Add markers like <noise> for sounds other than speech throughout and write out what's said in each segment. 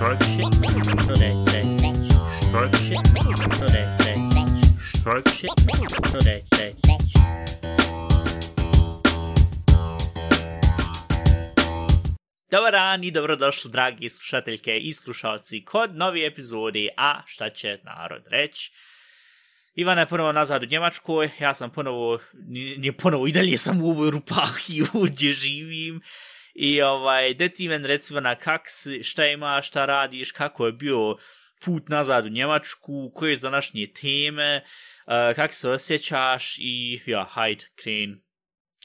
Start shit. Today, today, Start shit. Dobar dan i dobrodošli, dragi slušateljke i slušalci, kod novi epizodi A šta će narod reći. Ivana je ponovo nazad u Njemačkoj, ja sam ponovo, nije ponovo, i dalje sam u ovoj rupahiju <laughs> gdje živim. I ovaj, deci men recimo na kak si, šta imaš, šta radiš, kako je bio put nazad u Njemačku, koje su današnje teme, uh, kako se osjećaš i ja, hajde, kren,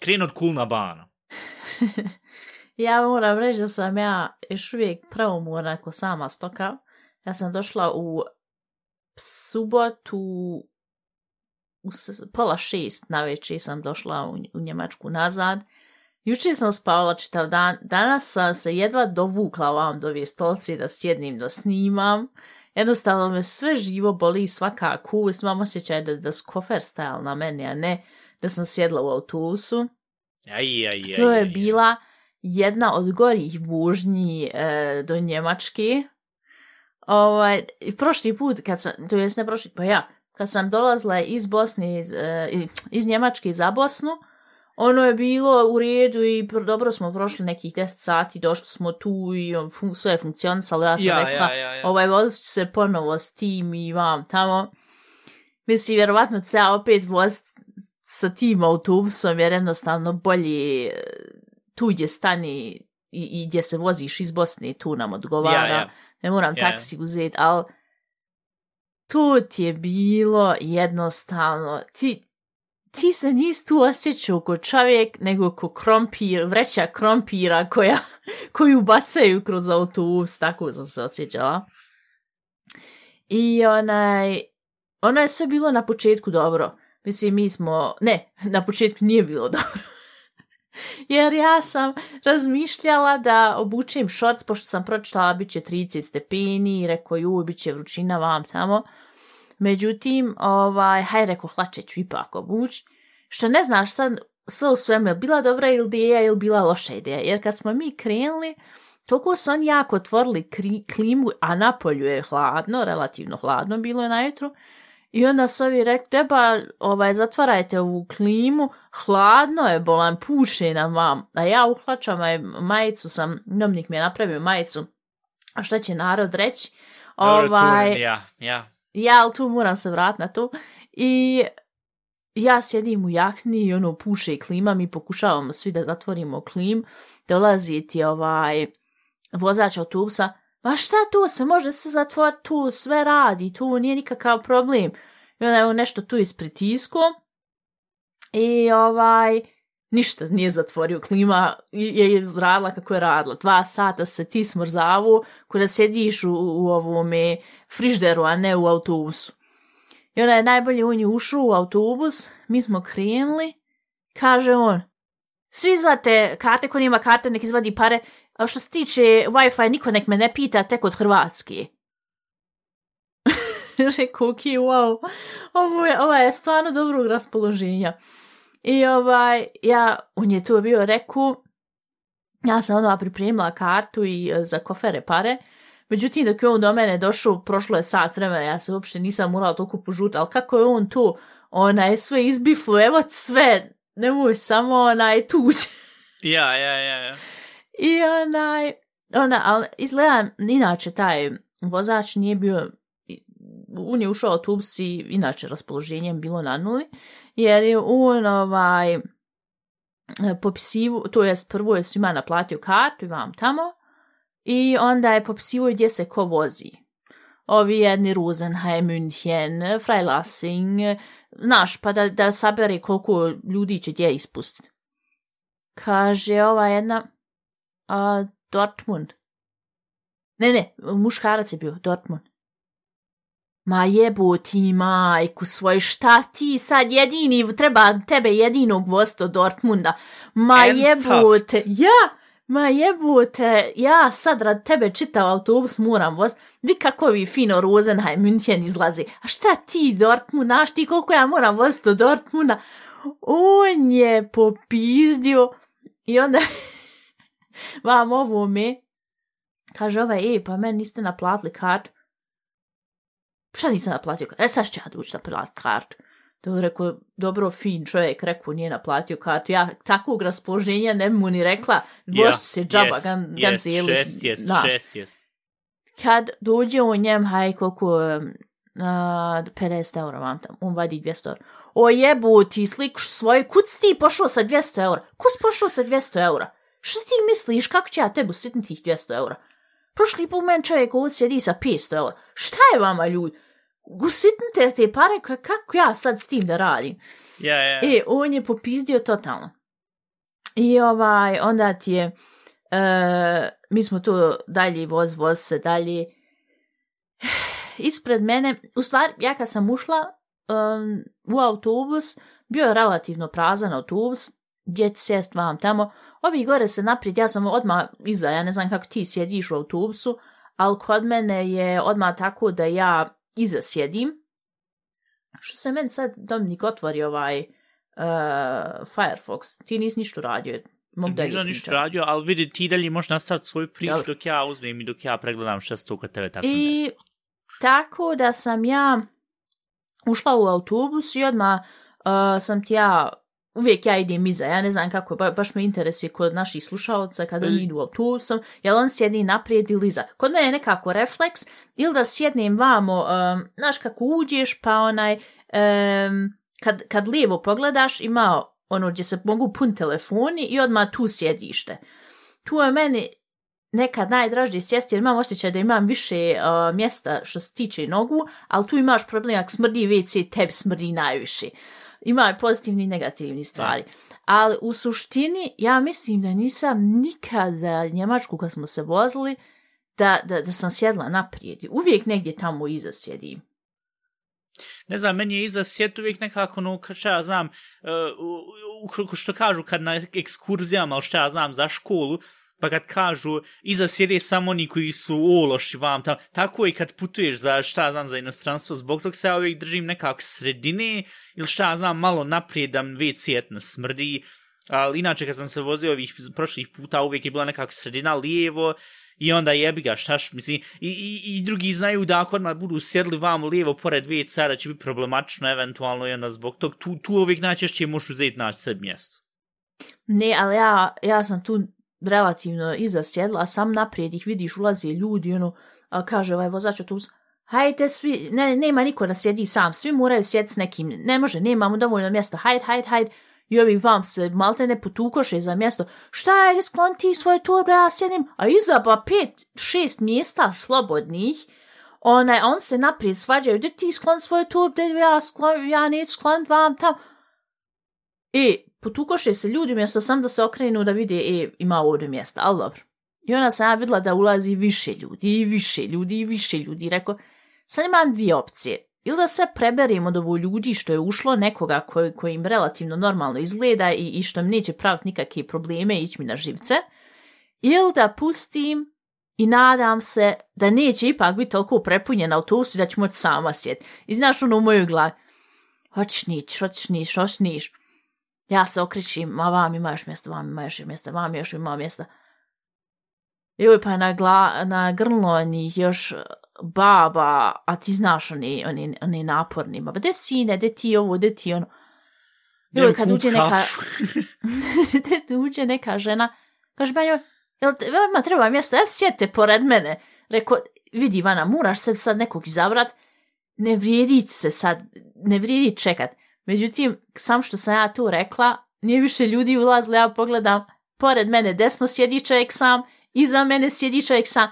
kren od kulna bana. <laughs> Ja moram reći da sam ja još uvijek preumorna ako sama stoka. Ja sam došla u subotu u pola šest na večer sam došla u, u Njemačku nazad. Jučer sam spavala čitav dan, danas sam se jedva dovukla vam do ove stolci da sjednim da snimam. Jednostavno me sve živo boli svaka kus, imam osjećaj da, da su kofer stajal na meni, a ne da sam sjedla u autobusu. Aj, aj, aj, To je aj, aj. bila jedna od gorih vužnji e, do Njemačke. Ovaj, prošli put, kad sam, to jest ne prošli, pa ja, kad sam dolazila iz Bosne, iz, e, iz Njemačke za Bosnu, ono je bilo u redu i dobro smo prošli nekih 10 sati, došli smo tu i on, fun, sve je funkcionisalo. Ja sam Ja, rekla, ja, ja, ja. ovaj, vozit ću se ponovo s tim i vam tamo. Mislim, vjerovatno će ja opet vozit sa tim autobusom, jer jednostavno bolje tu gdje stani i, i gdje se voziš iz Bosne, tu nam odgovara. Ja, ja. Ne moram Ja, ja. taksi uzeti, ali tu ti je bilo jednostavno, ti, ti se nisi tu osjećao ko čovjek, nego ko krompir, vreća krompira koja, <laughs> koju bacaju kroz autobus, tako sam se osjećala. I onaj, ono je sve bilo na početku dobro. Mislim, mi smo, ne, na početku nije bilo <laughs> dobro. Jer ja sam razmišljala da obučem šorc, pošto sam pročitala bit će 30 stepeni i rekao ju, bit će vrućina vam tamo. Međutim, ovaj, haj rekao, hlače ću ipak obuć. Što ne znaš sad sve u svemu, je bila dobra ideja ili bila loša ideja. Jer kad smo mi krenuli, toliko su oni jako otvorili kri, klimu, a na polju je hladno, relativno hladno bilo je najutru. I onda su ovi rekli, treba, ovaj, zatvarajte ovu klimu, hladno je, bolan, puše nam vam. A ja uhlačam aj majicu sam, nomnik mi je napravio majicu, a šta će narod reći? Ovaj, ja, ja ja, ali tu moram se vrat na to. I ja sjedim u jakni i ono puše i klima, mi pokušavamo svi da zatvorimo klim, dolazi ti ovaj vozač autobusa, ma šta to se može se zatvoriti, tu sve radi, tu nije nikakav problem. I onda je on nešto tu ispritisko i ovaj, ništa nije zatvorio klima, je je radila kako je radila. Dva sata se ti smrzavu, kada sjediš u, u ovome frižderu, a ne u autobusu. I ona je najbolje on je ušao u autobus, mi smo krenuli, kaže on, svi izvate karte, ko nima karte, nek izvadi pare, a što se tiče Wi-Fi, niko nek me ne pita tek od Hrvatske. <laughs> Rekao, ok, wow, ovo je, ovo je stvarno dobrog raspoloženja. I ovaj, ja, on je tu bio rekao, ja sam onda pripremila kartu i e, za kofere pare, međutim dok je on do mene došao, prošlo je sat vremena, ja se uopšte nisam morala toliko požuti, ali kako je on tu, ona je sve izbiflo, evo sve, nemoj samo onaj tuđ. <laughs> Ja, ja, ja, ja. I onaj, ona, ali izgleda, inače taj vozač nije bio, on je ušao autobus i inače raspoloženje bilo na nuli, jer je on ovaj, e, popisivo, to je prvo je svima naplatio kartu i vam tamo, i onda je popisivo gdje se ko vozi. Ovi jedni Rosenheim, München, Freilassing, naš, pa da, da sabere koliko ljudi će gdje ispustiti. Kaže ova jedna, a, Dortmund. Ne, ne, muškarac je bio, Dortmund. Ma jebo ti majku svoj, šta ti sad jedini, treba tebe jedinog vosti do Dortmunda. Ma Ernsthaft? jebote, ja, ma jebote, ja sad rad tebe čitav autobus moram voziti. Vi kako vi fino Rosenheim, München izlazi. A šta ti Dortmund, znaš ti koliko ja moram voziti do Dortmunda? On je popizdio i onda <laughs> vam ovo me Kaže ovaj, e, pa meni niste naplatili kartu. Šta nisam naplatio kartu? E, sad ću ja doći naplatiti kartu. To je rekao, dobro, fin čovjek, rekao, nije naplatio kartu. Ja takvog raspoloženja ne bi mu ni rekla, vošću se džaba, yes, gan, yes, gan cijeli. Šest, jest, znaš. šest, jest. Kad dođe u njem, haj, koliko, um, a, 50 eura vam tam, on vadi 200 eura. O jebu ti sliku svoje, kud si ti pošao sa 200 eura? Ko si pošao sa 200 eura? Što ti misliš, kako će ja tebu sitni tih 200 eura? Prošli put men čovjek ovdje sjedi sa 500 eura. Šta je vama ljudi? Gusitnite te pare, ka- kako ja sad s tim da radim? Ja, ja. E, on je popizdio totalno. I ovaj, onda ti je, e, mi smo tu dalje, voz, voz se dalje. <sighs> Ispred mene, u stvari, ja kad sam ušla um, u autobus, bio je relativno prazan autobus, gdje ti sjest vam tamo. Ovi gore se naprijed, ja sam odmah iza, ja ne znam kako ti sjediš u autobusu, ali kod mene je odmah tako da ja iza sjedim. Što se meni sad Dominik otvori ovaj uh, Firefox, ti nisi ništa radio. Mogu dalje Nisam ništa radio, ali vidi, ti dalje možeš nastaviti svoju priču Dobro. dok ja uzmem i dok ja pregledam šta se to kod tebe tako I tako da sam ja ušla u autobus i odmah uh, sam ti ja, uvijek ja idem iza, ja ne znam kako, ba, baš me interesuje kod naših slušalca kada oni Mm. idu autobusom, jel on sjedi naprijed ili iza. Kod mene je nekako refleks, ili da sjednem vamo, um, znaš kako uđeš, pa onaj, um, kad, kad lijevo pogledaš, ima ono gdje se mogu pun telefoni i odmah tu sjedište. Tu je meni nekad najdražnije sjesti jer imam osjećaj da imam više uh, mjesta što se tiče nogu, ali tu imaš problem ako smrdi WC, tebi smrdi najviše. Ima i pozitivni i negativni stvari. Ali u suštini ja mislim da nisam nikad za Njemačku kad smo se vozili da, da, da sam sjedla naprijed. Uvijek negdje tamo iza sjedim. Ne znam, meni je iza sjet uvijek nekako, no, šta ja znam, uh, u, u, što kažu kad na ekskurzijama, ali šta ja znam, za školu, pa kad kažu, iza sjede samo oni koji su ološi vam tam, tako i kad putuješ za, šta znam, za inostranstvo, zbog tog se ja uvijek držim nekako sredine, ili šta znam, malo naprijed da mi smrdi, ali inače kad sam se vozio ovih prošlih puta, uvijek je bila nekako sredina lijevo, I onda jebi ga, štaš, mislim, i, i, i drugi znaju da ako odmah budu sjedli vam lijevo pored WC, da će biti problematično eventualno i onda zbog tog, tu, tu uvijek najčešće možeš uzeti naći sebi mjesto. Ne, ali ja, ja sam tu relativno iza sjedla, a sam naprijed ih vidiš, ulaze ljudi, ono, a kaže ovaj vozač autobusa, hajde svi, ne, nema niko da sjedi sam, svi moraju sjediti s nekim, ne može, nemamo dovoljno mjesta, hajde, hajde, hajde, i ovi vam se malte ne potukoše za mjesto, šta je, sklon ti svoje torbe, ja sjedim, a iza pa pet, šest mjesta slobodnih, onaj, on se naprijed svađaju, da ti sklon svoje torbe, da ja, sklon, ja neću sklon vam tam, E, potukoše se ljudi umjesto sam da se okrenu da vide, e, ima ovdje mjesta, ali dobro. I onda sam ja vidjela da ulazi više ljudi, i više ljudi, i više ljudi. I rekao, sad imam dvije opcije. Ili da se preberemo od ovo ljudi što je ušlo nekoga koji, koji im relativno normalno izgleda i, i što im neće praviti nikakve probleme i ići mi na živce. Ili da pustim i nadam se da neće ipak biti toliko prepunjen autobus i da ću moći sama sjeti. I znaš ono u mojoj glavi, hoćeš nić, hoćeš nić, hoćeš nić. Ja se okrećim, ma vam ima još mjesta, vam ima još mjesta, vam još ima mjesta. Joj, pa na, gla, na grlo onih još baba, a ti znaš oni, oni, oni naporni, ba, de sine, de ti ovo, de ti ono. Joj, kad uđe neka, <laughs> de uđe neka žena, kaže, ba joj, jel te, vama treba mjesto, evo sjedite pored mene. Rekao, vidi Ivana, moraš se sad nekog izabrat, ne vrijedi se sad, ne vrijedi čekat. Međutim, sam što sam ja tu rekla, nije više ljudi ulazili, ja pogledam, pored mene desno sjedi čovjek sam, iza mene sjedi čovjek sam,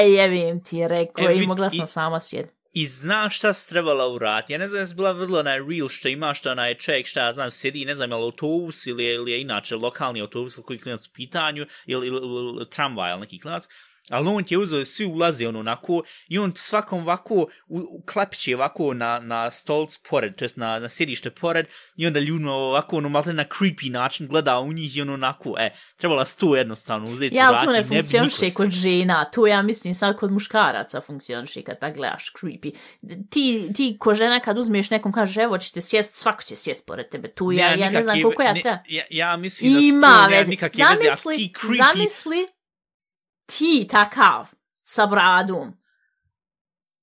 ej, jevim ti, rekao, E, i mogla sam i- sama sjediti. I znaš šta si trebala urati. Ja ne znam, jesi bila vrlo onaj reel što ima što onaj čovjek šta ja znam sjedi, ne znam, je li autobus ili je, ili je inače lokalni autobus ili koji klinac u pitanju ili, ili, ili, ili tramvaj ili neki klinac. Ali on ti je uzeo, svi ulaze ono onako i on svakom ovako klepiće ovako na, na stolc pored, to jest na, na sjedište pored i onda ljudno ovako ono malo na creepy način gleda u njih i ono onako, e, trebala si to jednostavno uzeti Ja, ali to ne funkcioniše kod žena, to ja mislim sad kod muškaraca funkcioniše kad tak gledaš creepy. Ti, ti ko žena kad uzmeš nekom kažeš evo ćete sjest, svako će sjest pored tebe, tu ja, ja ne znam koliko ja treba. Ja, ja mislim da Ima veze. nikakve veze, a Zamisli, ti creepy zamisli ti takav sa bradom.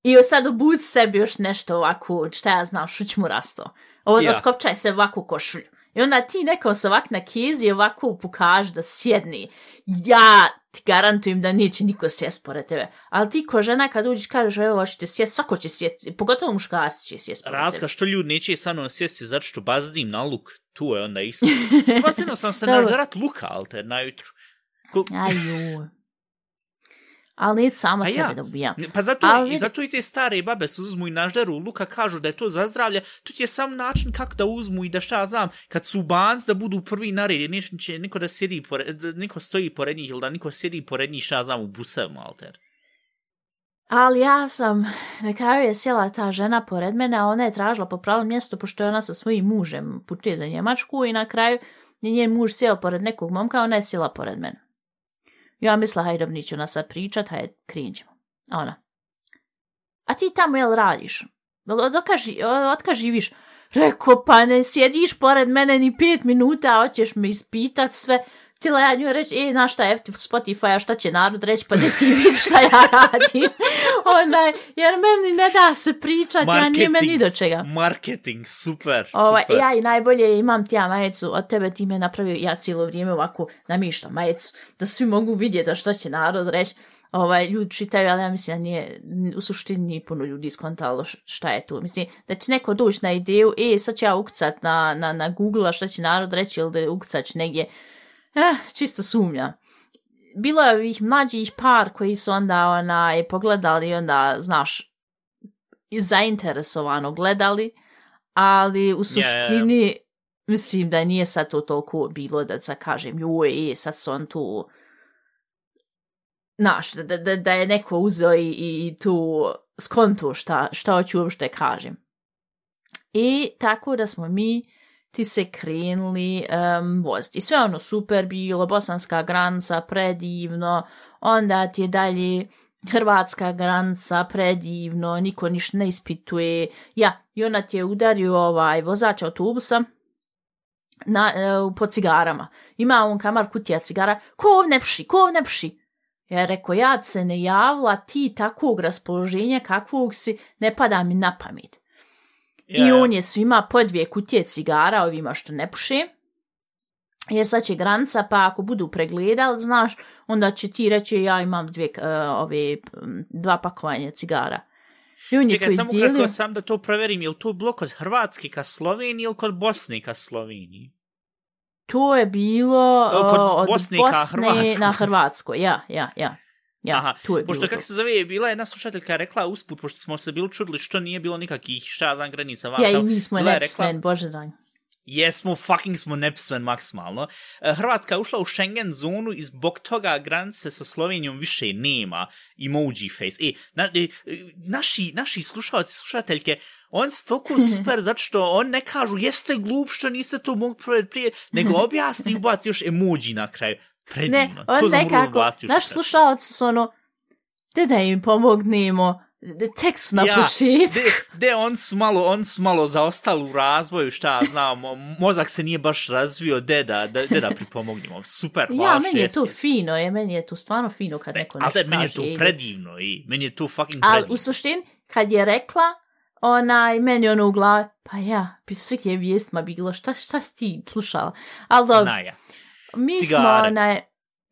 I sad obud sebi još nešto ovako, šta ja znam, šuć mu rasto. Ovo, Ja. Otkopčaj se ovako košulju. I onda ti nekom se ovak na kezi ovako pokaže da sjedni. Ja ti garantujem da neće niko sjest pored tebe. Ali ti ko žena kad uđeš kažeš evo hoćete sjest, svako će sjest, pogotovo muškarci će sjest pored Razlika tebe. što ljudi neće sa mnom sjesti zato što bazdim na luk, tu je onda isto. <laughs> Pa sam se naždarat luka, alter, najutru. Ko, Aju. Ali neće sama ja? sebe da ubijam. Pa zato, Ali i zato i te stare babe se uzmu i nažderu luka, kažu da je to za zdravlje. To ti je sam način kako da uzmu i da šta znam, kad su banc da budu prvi nared, neće će niko da sjedi pored, da niko stoji pored njih ili da niko sjedi pored njih šta znam u busevima, alter. Ali ja sam, na kraju je sjela ta žena pored mene, a ona je tražila po pravom mjestu, pošto je ona sa svojim mužem putuje za Njemačku i na kraju je njen muž sjeo pored nekog momka, a ona je sjela pored mene. Ja misla, hajde, neću nas sad pričat, hajde, krinđemo. A ona, a ti tamo jel radiš? Jel odkaži, otka živiš? Reko, pa ne sjediš pored mene ni pet minuta, hoćeš me ispitat sve. Htjela ja nju reći, e, znaš šta je Spotify, a šta će narod reći, pa da ti <laughs> vidi šta ja radim. <laughs> Onaj, jer meni ne da se pričat, ja nije meni ni do čega. Marketing, super, Ovaj, super. ja i najbolje imam ti ja majicu od tebe, ti me napravio, ja cijelo vrijeme ovako namišljam majicu, da svi mogu vidjeti da što će narod reći. Ovaj, ljudi čitaju, ali ja mislim da nije, u suštini nije puno ljudi skontalo šta je tu. Mislim, da će neko doći na ideju, e, sad ću ja ukcat na, na, na Google, a šta će narod reći, ili da ukcat ću negdje. Eh, čisto sumnja. Bilo je ovih mlađih par koji su onda onaj, pogledali i onda, znaš, zainteresovano gledali, ali u suštini mislim da nije sad to toliko bilo da sad kažem joj, e, sad su on tu znaš, da, da, da, je neko uzeo i, i, tu skonto šta, šta hoću uopšte kažem. I tako da smo mi ti se krenuli um, voziti. Sve ono super bilo, bosanska granca, predivno, onda ti je dalje hrvatska granca, predivno, niko ništa ne ispituje. Ja, i ona ti je udario ovaj vozač autobusa na, e, po cigarama. Ima on kamar kutija cigara, ko ovne pši, ko ovne pši? Ja reko, ja se ne javla ti takvog raspoloženja kakvog si, ne pada mi na pamet. I on je svima po dvije kutije cigara, ovima što ne puše. Jer sad će granica, pa ako budu pregledali, znaš, onda će ti reći ja imam dvije, uh, ove, dva pakovanja cigara. I on je Čekaj, to samo izdijelio. kako sam da to proverim, je li to bilo kod Hrvatske ka Sloveniji ili kod Bosne ka Sloveniji? To je bilo uh, od Bosne Bosne, ka Hrvatskoj. na Hrvatsko. Ja, ja, ja. Ja, Aha, tu je Pošto bilo kako se zove, je bila jedna slušateljka rekla usput, pošto smo se bili čudili što nije bilo nikakih šta znam granica. Ja, i mi smo nepismen, bože danj. Jesmo, fucking smo nepismen maksimalno. E, Hrvatska je ušla u Schengen zonu i zbog toga granice sa Slovenijom više nema emoji face. E, na, e, naši, naši slušalci, slušateljke, on su toliko <laughs> super zato što on ne kažu jeste glup što niste to mogli prije, nego <laughs> objasni i ubaci još emoji na kraju. Predivno. Ne, on to nekako, naš slušalci su ono, te da im pomognemo, de- tek su na Ja, početku. De, de on su malo, on su malo zaostali u razvoju, šta znam, mo- mozak se nije baš razvio, de da, de, da pripomognemo. Super, hvala Ja, što meni je to fino, je, meni je to stvarno fino kad neko Ali nešto da, meni je kaže. to predivno i meni je to fucking Ali predivno. u suštini, kad je rekla, onaj, meni ono u glavi, pa ja, bi svih je vijestima bilo, šta, šta si ti slušala? Ali dobro, Naja. Mi Cigare. smo, onaj,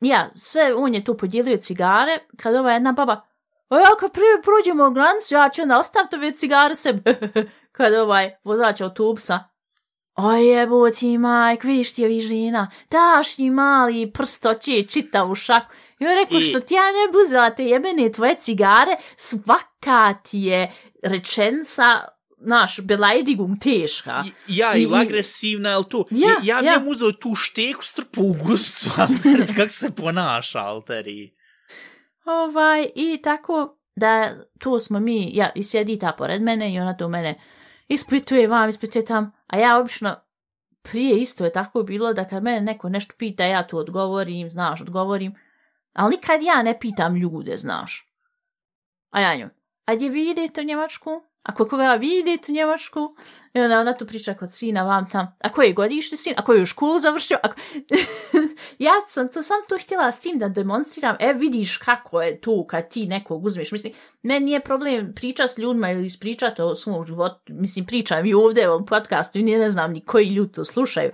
ja, sve, on je tu podijelio cigare, kad ova jedna baba, a ja kad prije prođemo granicu, ja ću onda ostaviti ove cigare sebi. <laughs> kad ovaj vozač autobusa, o jebo ti majk, viš ti je vi žena, daš ti mali prstoće čita u šaku. I on rekao, I- što ti ja ne bi uzela te jebene tvoje cigare, svaka ti je rečenica, naš, belajdigum teška. Ja, I- i agresivna, jel to? Ja, ja, ja ja. uzeo tu šteku, strpu u gusu, <laughs> ali kako se ponaša, alteri. Ovaj, i tako da tu smo mi, ja, i sjedi ta pored mene i ona tu mene ispituje vam, ispituje tam, a ja obično prije isto je tako bilo da kad mene neko nešto pita, ja tu odgovorim, znaš, odgovorim, ali nikad ja ne pitam ljude, znaš. A ja nju, a gdje vi idete u Njemačku? Ako koga vidite u Njemačku, i onda ona tu priča kod sina vam tam, a koji je godište sin, a koji je u školu završio, ako... <laughs> ja sam to sam to htjela s tim da demonstriram, e vidiš kako je tu kad ti nekog uzmeš, mislim, meni nije problem pričat s ljudima ili ispričati o svom životu, mislim, pričam i ovdje u podcastu i ne znam ni koji ljudi to slušaju,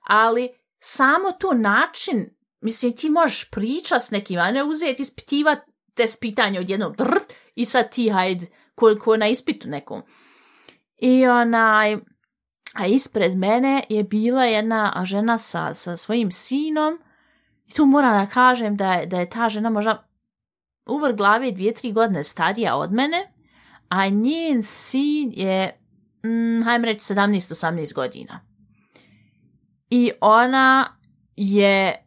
ali samo to način, mislim, ti možeš pričat s nekim, a ne uzeti ispitivati te pitanje od jednog drt i sad ti hajde ko, ko na ispitu nekom. I onaj, a ispred mene je bila jedna žena sa, sa svojim sinom i tu moram da kažem da je, da je ta žena možda uvr glave dvije, tri godine starija od mene, a njen sin je, mm, hajdem reći, 17-18 godina. I ona je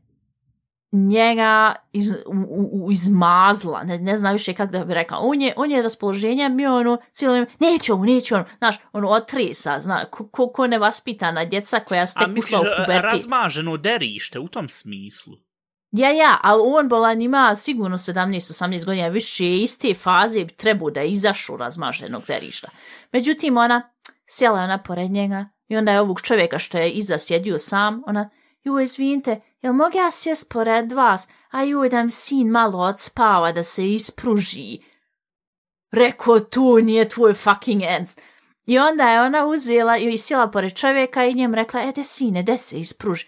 njega iz, u, u, izmazla, ne, ne znam više kako da bi rekla, on je, on je raspoloženja mi ono, cijelo vrijeme, neće ovo, neće ono, znaš, ono, otresa, zna, ko, ko, ko nevaspitana djeca koja ste ušla u pubertet. A razmaženo derište u tom smislu? Ja, ja, ali on bolan ima sigurno 17-18 godina, više iz te faze bi trebao da izašu razmaženog derišta. Međutim, ona sjela ona pored njega i onda je ovog čovjeka što je iza sjedio sam, ona, ju, izvinite, jel mogu ja sjest pored vas, a ju da mi sin malo odspava da se ispruži. Reko, tu nije tvoj fucking ends. I onda je ona uzela i sjela pored čovjeka i njem rekla, e, de sine, de se ispruži.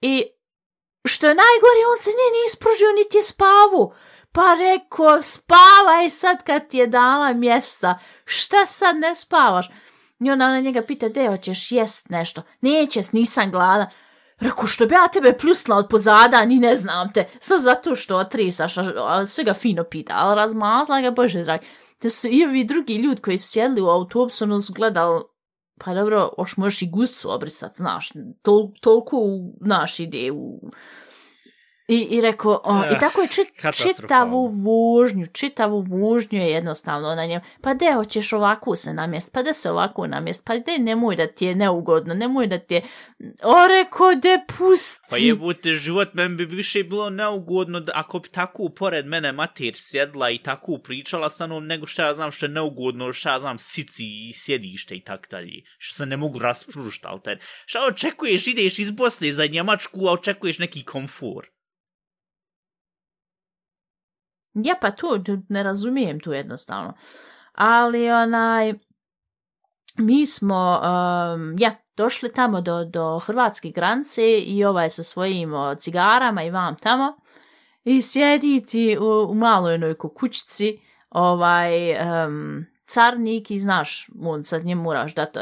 I što je najgore, on se nije ni ispružio, niti je spavu. Pa rekao, spavaj sad kad ti je dala mjesta. Šta sad ne spavaš? I onda ona njega pita, de, hoćeš jest nešto? Nećeš, nisam gladan. Rekao, što bi ja tebe pljusla od pozada, ni ne znam te. Sad zato što otrisaš, a, sve ga fino pita, ali razmazla ga, bože drag. Te su i ovi drugi ljudi koji su sjedli u autobusu, ono su gledali, pa dobro, oš možeš i gustcu obrisat, znaš, tol, toliko u naš ide u I, i rekao, o, i tako je čit, čitavu vožnju, čitavu vožnju je jednostavno na njem. Pa de, hoćeš ovako se namjest, pa da se ovako namjest, pa de, nemoj da ti je neugodno, nemoj da ti je... O, rekao, de, pusti. Pa jebute, život meni bi više bilo neugodno da, ako bi tako pored mene mater sjedla i tako pričala sa mnom, nego što ja znam što je neugodno, što ja znam sici i sjedište i tak dalje. Što se ne mogu raspružiti, ali ten. Što očekuješ, ideš iz Bosne za Njemačku, a očekuješ neki komfor. Ja, pa to ne razumijem tu jednostavno. Ali onaj, mi smo, um, ja, došli tamo do, do hrvatske granice i ovaj sa svojim o, cigarama i vam tamo i sjediti u, u maloj jednoj kukućici ovaj, um, carnik i znaš, on sad njemu moraš da to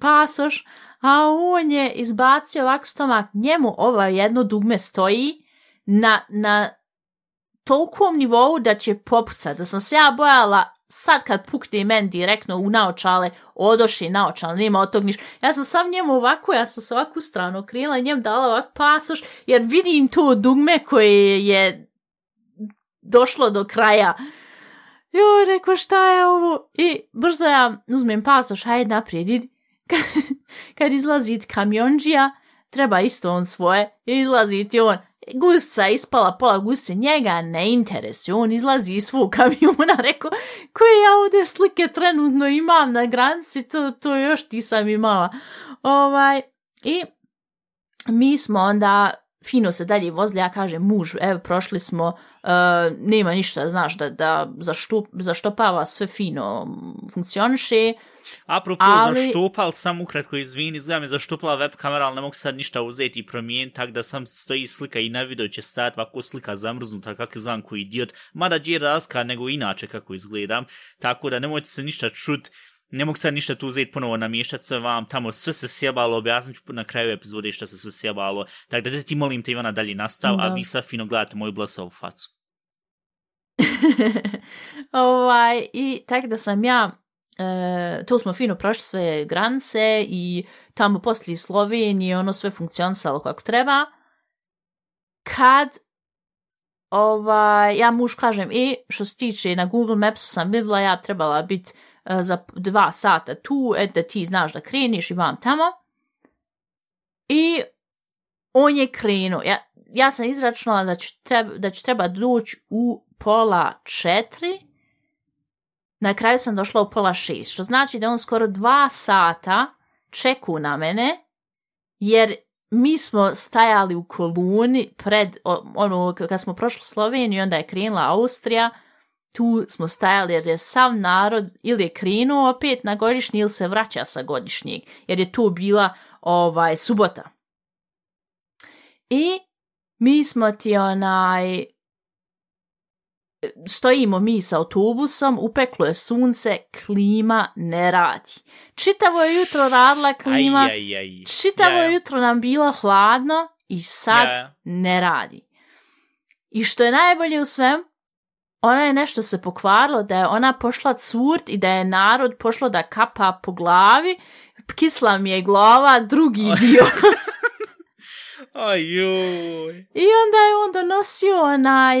pasoš, a on je izbacio ovak stomak, njemu ovo jedno dugme stoji na, na tolkom nivou da će popucat, da sam se ja bojala sad kad pukne men direktno u naočale, odoši naočale, nema od tog ništa. Ja sam sam njemu ovako, ja sam se ovakvu stranu krila i njem dala ovak pasoš, jer vidim to dugme koje je došlo do kraja. Jo, rekao, šta je ovo? I brzo ja uzmem pasoš, hajde naprijed, idi. <laughs> kad izlazi kamionđija, treba isto on svoje, izlazi ti on, gusca ispala pola gusce, njega ne interesuje, on izlazi iz svog kamiona, rekao, koje ja ovdje slike trenutno imam na granici, to, to još ti sam imala. Ovaj, I mi smo onda fino se dalje vozili, ja kažem muž, evo prošli smo, uh, nema ništa, znaš, da, da zaštup, zaštopava sve fino funkcioniše, Apropo ali... zaštupal, sam ukratko izvini, izgleda mi zaštupala web kamera, ali ne mogu sad ništa uzeti i promijeniti, tako da sam stoji slika i na video će sad ovako slika zamrznuta, kako znam koji idiot, mada je razka nego inače kako izgledam, tako da nemojte se ništa čut, ne mogu sad ništa tu uzeti ponovo namještati sve vam, tamo sve se sjebalo, objasnit ću na kraju epizode što se sve sjebalo, tako da ti molim te Ivana dalje nastav, da. a vi sad fino gledate moju blasovu facu. <laughs> ovaj, i tako da sam ja e, to smo fino prošli sve granice i tamo poslije Slovenije ono sve funkcionisalo kako treba. Kad ovaj, ja muž kažem, i što se tiče na Google Mapsu sam vidjela, ja trebala biti e, za dva sata tu, et da ti znaš da kreniš i vam tamo. I on je krenuo. Ja, ja sam izračunala da ću, treba, da ću treba doći u pola četiri, na kraju sam došla u pola šest, što znači da on skoro dva sata čeku na mene, jer mi smo stajali u koluni pred, ono, kad smo prošli Sloveniju, onda je krenula Austrija, tu smo stajali jer je sav narod ili je krenuo opet na godišnji ili se vraća sa godišnjeg, jer je tu bila ovaj subota. I mi smo ti onaj stojimo mi sa autobusom, upeklo je sunce, klima ne radi. Čitavo je jutro radila klima, Aj, aj, aj. čitavo Ja, ja. jutro nam bilo hladno i sad Ja, ja. ne radi. I što je najbolje u svem, ona je nešto se pokvarilo, da je ona pošla curt i da je narod pošlo da kapa po glavi, kisla mi je glava, drugi dio. <laughs> Aj, joj. I onda je on donosio onaj,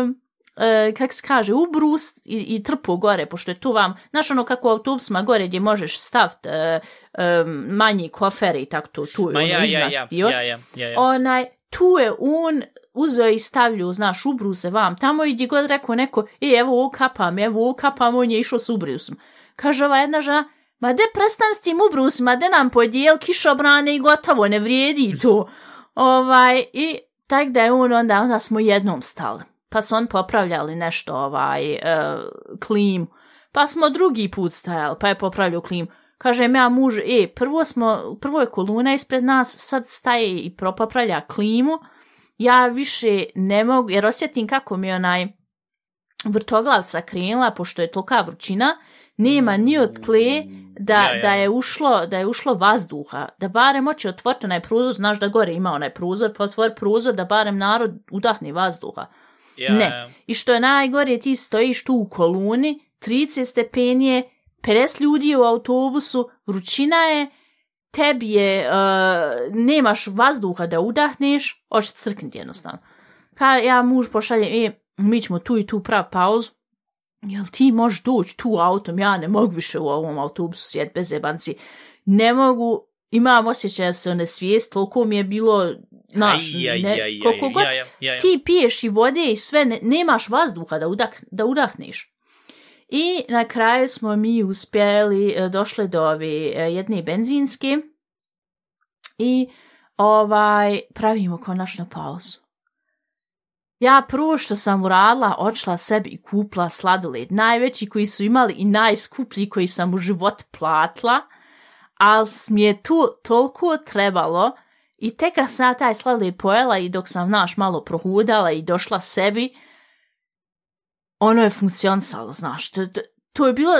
um, uh, kak se kaže, ubrus i, i trpu gore, pošto je tu vam, znaš ono kako u autobusima gore gdje možeš staviti uh, um, manji kofere i tako to, tu je Ma ono ja, ja, iznad ja, dio. ja, ja, ja, ja. Onaj, tu je on uzeo i stavljao, znaš, ubruse vam tamo i gdje god rekao neko, e, evo ovo kapam, evo ovo kapam, on je išao s ubrusom. Kaže ova jedna žena, ma de prestan s tim ubrusima, de nam podijel kišobrane i gotovo, ne vrijedi to. Ovaj, i tak da je on onda, onda smo jednom stali. Pa su on popravljali nešto, ovaj, uh, klim. Pa smo drugi put stajali, pa je popravljao klim. Kažem ja muž, e, prvo smo, prvo je koluna ispred nas, sad staje i propopravlja klimu. Ja više ne mogu, jer osjetim kako mi onaj vrtoglavca krenula, pošto je tolika vrućina, nema ni od tle da, Ja, ja. da je ušlo da je ušlo vazduha, da barem moće otvoriti onaj prozor, znaš da gore ima onaj prozor, pa otvori prozor da barem narod udahne vazduha. Ja, ne. ja. I što je najgore, ti stojiš tu u koluni, 30 stepenije, 50 ljudi je u autobusu, vrućina je, tebi je, uh, nemaš vazduha da udahneš, hoćeš crkniti jednostavno. Ka ja muž pošaljem, e, mi ćemo tu i tu prav pauzu, jel ti možeš doći tu autom, ja ne mogu više u ovom autobusu sjeti bez jebanci, ne mogu, imam osjećaj da se ne svijest, toliko mi je bilo, naš, Aj, aj, ne, aj, aj, koliko god ti piješ i vode i sve, ne, nemaš vazduha da, udak, da udahneš. I na kraju smo mi uspjeli, e, došli do ove e, jedne benzinske i ovaj pravimo konačno pauzu. Ja prvo što sam uradila, odšla sebi i kupila sladoled. Najveći koji su imali i najskuplji koji sam u život platila, ali mi je tu toliko trebalo i tek kad sam ja taj sladoled pojela i dok sam naš malo prohudala i došla sebi, ono je funkcionisalo, znaš. To, to, to je bilo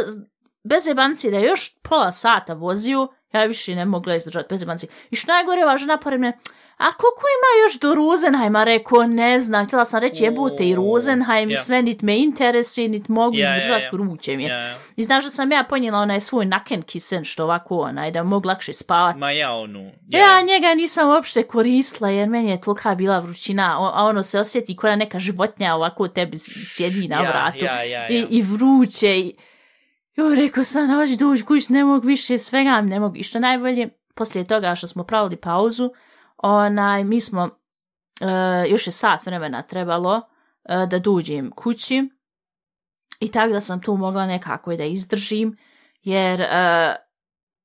bez jebanci da je još pola sata vozio, ja više ne mogla izdržati bez jebanci. I što najgore važno pored mene, a koliko ima još do Rosenheima? Rekao, ne znam, htjela sam reći jebute i Rosenheim i Ja. sve nit me interesuje, nit mogu ja, izdržati ja. vruće mi je. Ja, ja. I znaš da sam ja ponijela onaj svoj nakenkisen što ovako onaj da mogu lakše spavati. Ma ja onu. Ja njega nisam uopšte koristila jer meni je tolika bila vrućina, a ono se osjeti koja neka životnja ovako tebi sjedi na ja, vratu Ja, ja, ja. i, i vruće i jo, rekao sam, hoći doći kuć, ne mogu više svega, ne mogu. I što najbolje, poslije toga što smo pravili pauzu, onaj, mi smo, uh, još je sat vremena trebalo uh, da dođem kući i tako da sam tu mogla nekako i da izdržim, jer uh,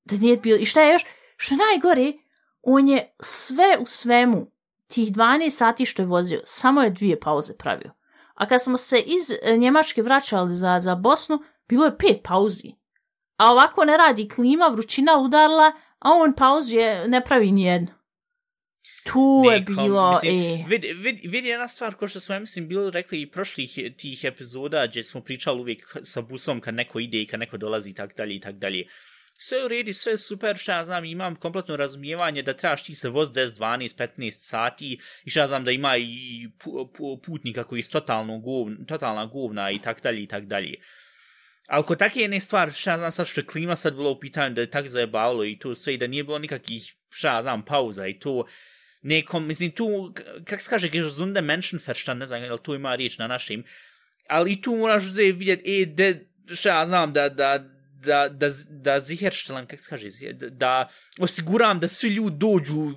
da nije bilo, i šta je još, što je najgore, on je sve u svemu, tih 12 sati što je vozio, samo je dvije pauze pravio. A kad smo se iz Njemačke vraćali za, za Bosnu, bilo je pet pauzi. A ovako ne radi klima, vrućina udarila, a on pauzije ne pravi nijedno. Tu je bilo, mislim, e, Vidi, vidi, vidi jedna stvar, ko što smo, ja mislim, bilo rekli i prošlih tih epizoda, gdje smo pričali uvijek sa busom kad neko ide i kad neko dolazi i tak dalje i tak dalje. Sve je u redi, sve je super, šta ja znam, imam kompletno razumijevanje da trebaš ti se voz 10, 12, 15 sati i šta ja znam da ima i pu, pu, putnika koji je totalno govn, totalna govna i tak dalje i tak dalje. Ali kod takve jedne stvari, šta ja znam sad što je klima sad bilo u pitanju da je tak zajebalo i to sve i da nije bilo nikakvih, šta ja znam, pauza i to, nekom, mislim, tu, kak se kaže, gesunde Menschenverstand, ne znam, jel tu ima riječ na našim, ali i tu moraš uzeti vidjeti, e, de, šta ja znam, da, da, da, da, da ziherštelam, kak se kaže, da, da osiguram da svi ljudi dođu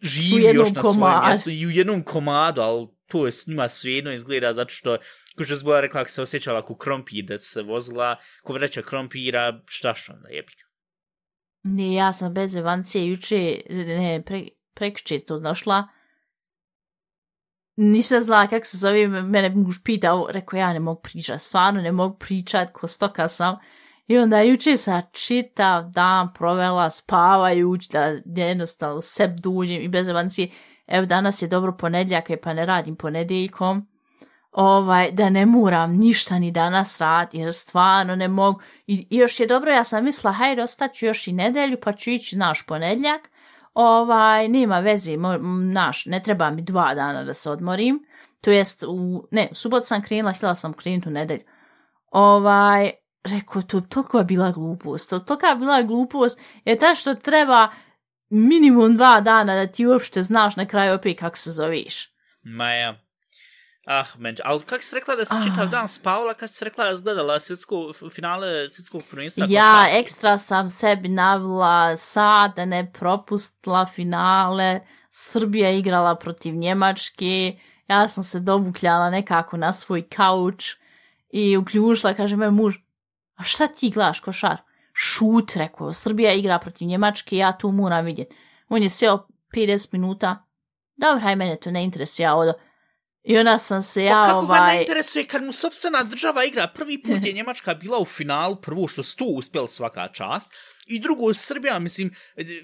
živi još na svojem komadu. mjestu i u jednom komadu, ali to je s njima svejedno izgleda zato što Ko što zbola rekla, ako se osjećala ako krompir da se vozila, ko vreća krompira, šta što onda jebi ga. Ne, ja sam bez evancije juče, ne, pre, prek često došla. Nisam znala kako se zove, mene muž pitao, rekao ja ne mogu pričat, stvarno ne mogu pričat, ko stoka sam. I onda juče sam čitav dan provela spavajući da jednostavno seb dužim i bez evancije. Evo danas je dobro ponedljak, e, pa ne radim ponedjeljkom. Ovaj, da ne moram ništa ni danas raditi, jer stvarno ne mogu. I, I još je dobro, ja sam mislila, hajde, ostaću još i nedelju, pa ću ići naš ponedljak. Ovaj, nema veze, mo, naš, ne treba mi dva dana da se odmorim. To jest, u, ne, u subot sam krenula, htjela sam krenuti u nedelju. Ovaj, rekao, to toliko je bila glupost, to toliko je bila glupost, je ta što treba minimum dva dana da ti uopšte znaš na kraju opet kako se zoveš. Ma ja. Ah, menč, ali kako si rekla da si Ah. čitav dan spavala kad si rekla da si gledala svjetsko, finale svjetskog prvenstva? Ja košarke? ekstra sam sebi navila sad da ne propustila finale. Srbija igrala protiv Njemačke. Ja sam se dovukljala nekako na svoj kauč i uključila, kaže me muž, a šta ti gledaš košar? Šut, rekao, Srbija igra protiv Njemačke, ja tu moram vidjeti. On je sjeo 50 minuta. Dobro, haj, mene to ne interesuje, ja odo. I onda sam se ja, Pa kako ga ne ovaj... interesuje kad mu sobstvena država igra? Prvi put je <laughs> Njemačka bila u finalu, prvo što su tu uspjeli svaka čast, i drugo Srbija, mislim,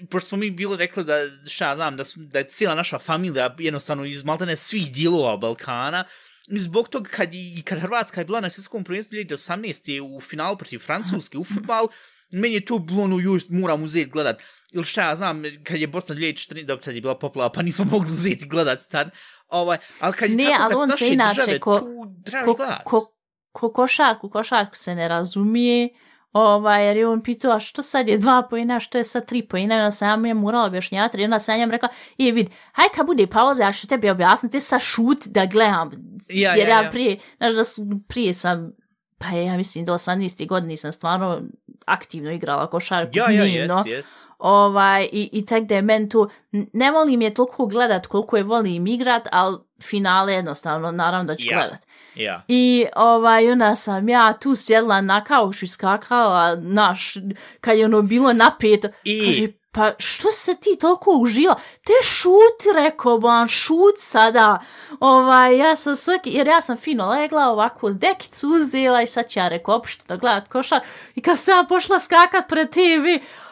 pošto smo mi bili rekli da, šta ja znam, da, su, da je cijela naša familija jednostavno iz maltene svih dijelova Balkana, I zbog toga kad, i kad Hrvatska je bila na svjetskom prvenstvu 2018. je u finalu protiv Francuske u <laughs> futbal, meni je to bilo ono, just moram uzeti gledat. Ili šta ja znam, kad je Bosna 2014. dobro, tad je bila poplava, pa nismo mogli uzeti gledat tad. Ovaj, ali kad je Ne, tako, ali kad on se inače države, ko- tu ko, gledat. ko, ko košarku, košarku se ne razumije, ovaj, jer je on pitao, a što sad je dva pojena, što je sad tri pojena, i onda sam ja morala objašnjati, i onda sam ja rekla, i vid, haj kad bude pauza, ja ću tebi objasniti, sad šut da gledam, Ja, jer ja, ja, ja. prije, znaš da prije sam, pa ja mislim do 18. godini sam stvarno aktivno igrala košarku Ja, ja, dnevno. jes, jes. Ovaj, i, i tak da je men tu, ne volim je toliko gledat koliko je volim igrat, ali finale jednostavno, naravno da ću Ja. gledat. Ja. I ovaj, onda sam ja tu sjedla na kaušu i skakala, naš, kad je ono bilo napeto, I- kaže, pa što se ti toliko užila? Te šuti, rekao ban, šut sada. Ovaj, ja sam svaki, jer ja sam fino legla, ovako dekicu uzela i sad ću ja rekao, opšte da gledat košar. I kad sam ja pošla skakat pred TV,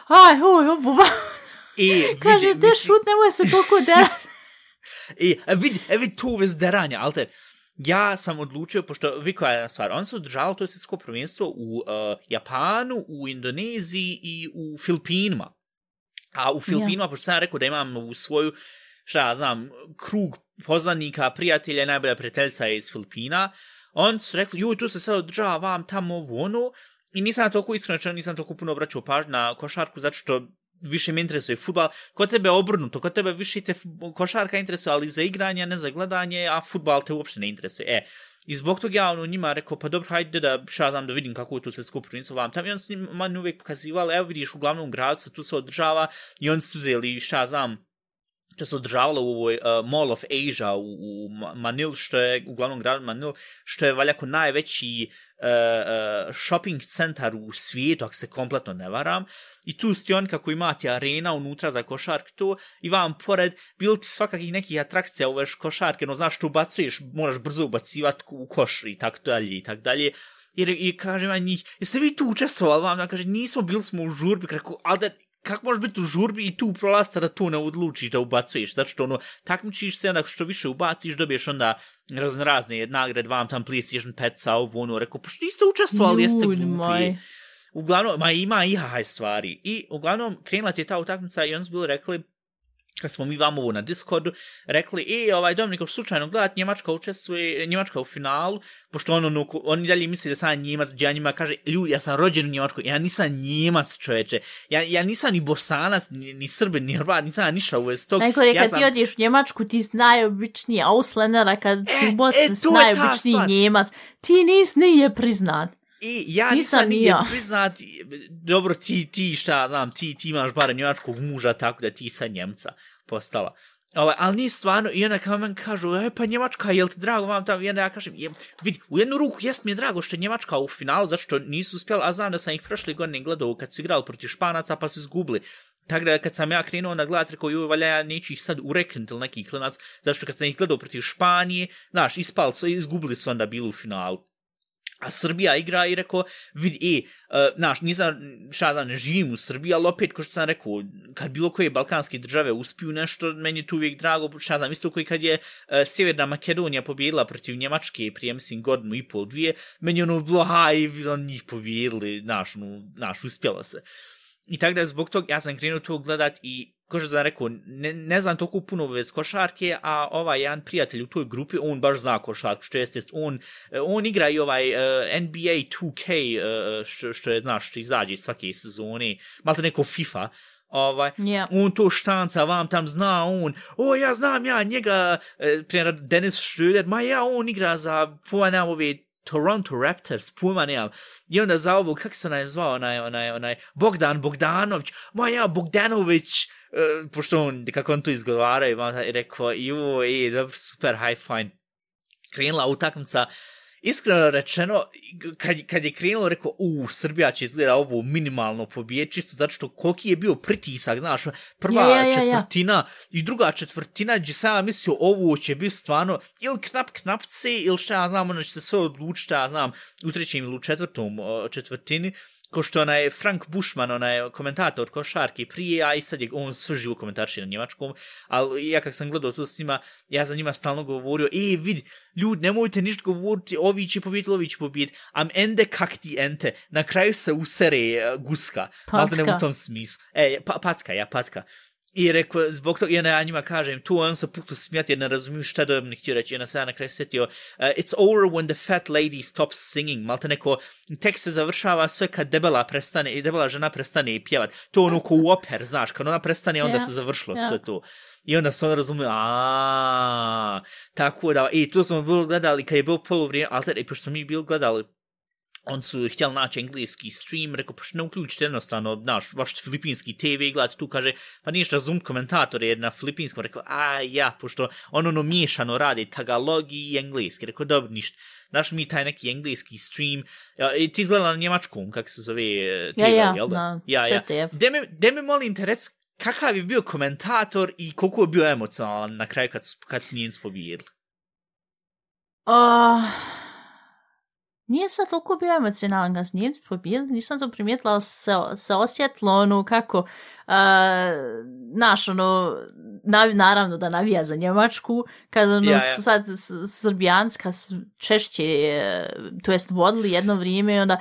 aj, oj, ovo, <laughs> I, kaže, vidi, te mislim- šut, nemoj se toliko <laughs> derat. I, e, vidi, e, vidi tu vez deranja, ali te, ja sam odlučio, pošto, vi koja je jedna stvar, on se održalo to svjetsko prvenstvo u uh, Japanu, u Indoneziji i u Filipinima. A u Filipinima, pošto sam rekao da imam u svoju, šta ja znam, krug poznanika, prijatelja najbolja prijateljica je iz Filipina, on su rekli, joj, tu se sad održava vam tamo ovo ono, i nisam na toliko iskreno rečeno, nisam toliko puno obraćao pažnju na košarku, zato što više me interesuje futbal. Kod tebe je obrnuto, kod tebe više te košarka interesuje, ali za igranje, ne za gledanje, a futbal te uopšte ne interesuje. E, I zbog toga ja ono njima rekao, pa dobro, hajde da šta znam da vidim kako je tu sve skupo prvenstvo vam tamo. I on s njim mani uvijek pokazivali, evo vidiš u glavnom gradu se tu se održava i oni su uzeli šta znam, to se održavalo u ovoj uh, Mall of Asia u, u Manil, što je u glavnom gradu Manil, što je valjako najveći uh, uh, shopping centar u svijetu, ako se kompletno ne varam. I tu ste on kako imate arena unutra za košark to i vam pored bilo ti svakakih nekih atrakcija ove košarke, no znaš što ubacuješ, moraš brzo ubacivati u koš i tako dalje i tako dalje. Jer, i kaže ja njih, jeste vi tu učestvovali vam? Ja kaže, nismo, bili smo u žurbi, rekao, ali da, kako možeš biti u žurbi i tu prolasta da tu ne odlučiš da ubacuješ, zato što ono, takmičiš se, onda što više ubaciš, dobiješ onda razne razne nagrade, vam tam PlayStation 5 ovo, ono, rekao, pa što niste učestvovali, jeste glupi. Uglavnom, ma ima i haj stvari. I uglavnom, krenula ti je ta utakmica i oni su bili rekli, kad smo mi vam ovo na Discordu, rekli, e, ovaj Dominik, ako slučajno gledat, Njemačka učestvuje, Njemačka u finalu, pošto on, ono, oni dalje misli da sam Njemac, gdje ja njima kaže, ljudi, ja sam rođen u Njemačkoj, ja nisam Njemac, čoveče, ja, ja nisam ni Bosanac, ni, ni Srbin, ni Hrvat, nisam ništa u tog. Najko reka, ja ja ti odješ u Njemačku, ti si najobičniji Ausländer, a kad si E, u Bosni, e, si najobičniji. Njemac. Ti nis nije priznat. I ja Nisam nisam nigdje ja. priznat, dobro, ti, ti, šta znam, ti, ti imaš barem njemačkog muža, tako da ti sa Njemca postala. Ovaj, ali nije stvarno, i onda kao men kažu, e, pa Njemačka, jel ti drago vam tamo, i onda ja kažem, je, vidi, u jednu ruku jest mi je drago što je Njemačka u finalu, zato što nisu uspjeli, a znam da sam ih prošle godine gledao kad su igrali protiv Španaca, pa su izgubili. Tako da kad sam ja krenuo na gledat, rekao, joj, valja, ja neću ih sad ureknuti ili neki klinac, zato što kad sam ih gledao protiv Španije, znaš, ispali su, izgubili su onda bili u finalu. A Srbija igra i rekao, vidi, e, uh, znaš, nisam, šta da ne živim u Srbiji, ali opet, ko što sam rekao, kad bilo koje balkanske države uspiju nešto, meni je tu uvijek drago, šta znam, isto koji kad je uh, Sjeverna Makedonija pobjedila protiv Njemačke, prije, mislim, godinu i pol, dvije, meni je ono bilo, haj, on njih pobjedili, znaš, no, znaš, uspjelo se. I tako da zbog toga ja sam krenuo to gledat i ko što sam rekao, ne, ne znam toliko puno vez košarke, a ovaj jedan prijatelj u toj grupi, on baš zna košarku, što jest, jest on, on igra i ovaj uh, NBA 2K, uh, što, što je, znaš, što izađe svake sezone, malo neko FIFA, ovaj, Yeah. on to štanca, vam tam zna on, o, ja znam ja njega, uh, primjer, Dennis Schröder, ma ja, on igra za, pojena ove Toronto Raptors, pojma nemam. I onda za ovo, kak se onaj zvao, onaj, onaj, onaj, Bogdan Bogdanović, ma ja, Bogdanović, uh, pošto on, kako on to izgovara, i rekao, e, dobro, super, high fine. Krenula utakmica, iskreno rečeno, kad, kad je krenulo, rekao, u, Srbija će izgleda ovo minimalno pobije, čisto zato što koliki je bio pritisak, znaš, prva Ja, ja, ja, ja. četvrtina i druga četvrtina, gdje sam ja mislio, ovo će biti stvarno ili knap knapce, ili šta ja znam, ono će se sve odlučiti, ja znam, u trećem ili u četvrtom četvrtini, ko što onaj Frank Bushman, onaj komentator košarke prije, a i sad je on sve živo komentarši na njemačkom, ali ja kak sam gledao to s njima, ja za njima stalno govorio, e, vidi, ljud, nemojte ništa govoriti, ovi će pobijeti, ovi će pobijeti, am ende kak ti ente, na kraju se usere uh, guska, malo ne Patka. u tom smislu. E, pa, patka, ja, patka. I rekao, zbog toga, i onda ja njima kažem, tu on se pukli smijati jer ne razumiju šta da mi htio reći. I onda se ja na kraju setio, uh, it's over when the fat lady stops singing. Malte neko, tekst se završava sve kad debela prestane, i debela žena prestane i pjevat. To ono ko u oper, znaš, kad ona prestane, onda Ja, se završilo ja. sve to. I onda se on razumio, a tako da, i tu smo bili gledali, kad je bilo polovrijeme, ali i pošto mi bili gledali on su htjeli naći engleski stream, rekao, pa što ne uključite jednostavno, naš, vaš filipinski TV gledati tu, kaže, pa niješ razum komentator jer na filipinskom, rekao, a ja, pošto on ono miješano radi tagalog i engleski, rekao, dobro, ništa. Znaš mi taj neki engleski stream, ja, i ti izgleda na njemačkom, kako se zove eh, TV, Ja, ja, jel da? na ja, ja. ZDF. De me, de me molim te, rec, kakav je bio komentator i koliko je bio emocionalan na kraju kad su, kad su njenicu pobijedili? Uh, nije sad toliko bio emocionalan kad su Njemci pobijeli, nisam to primijetila, ali se, se osjetilo ono kako, uh, naš ono, nav, naravno da navija za Njemačku, kad ono Ja, ja. sad Srbijanska češće, to jest vodili jedno vrijeme i onda,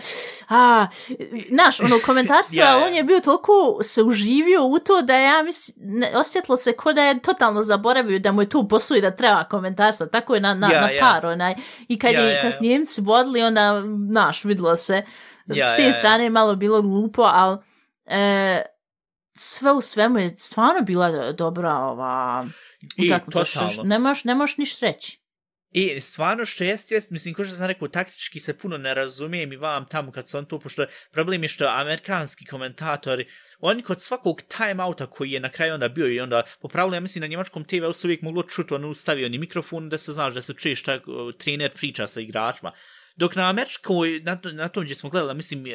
a, naš, ono, komentarstvo, <laughs> Ja, ja. ali on je bio toliko se uživio u to da ja mislim, ne, osjetilo se ko da je totalno zaboravio da mu je tu posao i da treba komentarstva, tako je na, na, Ja, na ja. par, onaj, i kad, Ja, je, ja, kad ja. su Njemci vodili, onda, naš, videlo se, Ja, s te ja, ja. strane je malo bilo glupo, ali e, sve u svemu je stvarno bila do- dobra ova I, utakmica, ne možeš ne možeš ništa reći. I stvarno što jest, jest, mislim, ko što sam rekao, taktički se puno ne razumijem i vam tamo kad su on to, pošto problem je što amerikanski komentatori, oni kod svakog timeouta koji je na kraju onda bio i onda popravili, ja mislim, na njemačkom TV su uvijek moglo čuti, on stavio ni mikrofon da se znaš da se čuje šta trener priča sa igračima. Dok na američkoj, na, to- na tom gdje smo gledali, mislim,